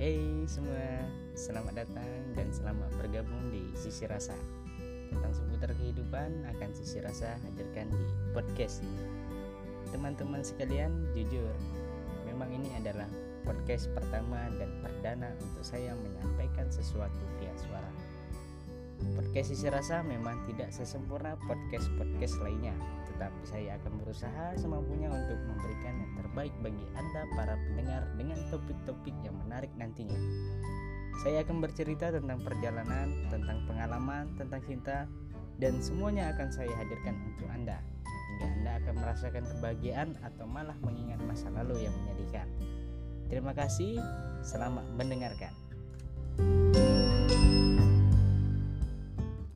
Hai semua, selamat datang dan selamat bergabung di Sisi Rasa. Tentang seputar kehidupan akan Sisi Rasa hadirkan di podcast ini. Teman-teman sekalian, jujur Memang ini adalah podcast pertama dan perdana untuk saya menyampaikan sesuatu via suara. Podcast Sisi Rasa memang tidak sesempurna podcast-podcast lainnya Tetapi saya akan berusaha semampunya untuk memberikan yang terbaik bagi Anda para pendengar dengan topik-topik yang menarik nantinya. Saya akan bercerita tentang perjalanan, tentang pengalaman, tentang cinta, dan semuanya akan saya hadirkan untuk Anda hingga Anda akan merasakan kebahagiaan atau malah mengingat masa lalu yang menyedihkan. Terima kasih, selamat mendengarkan. thank you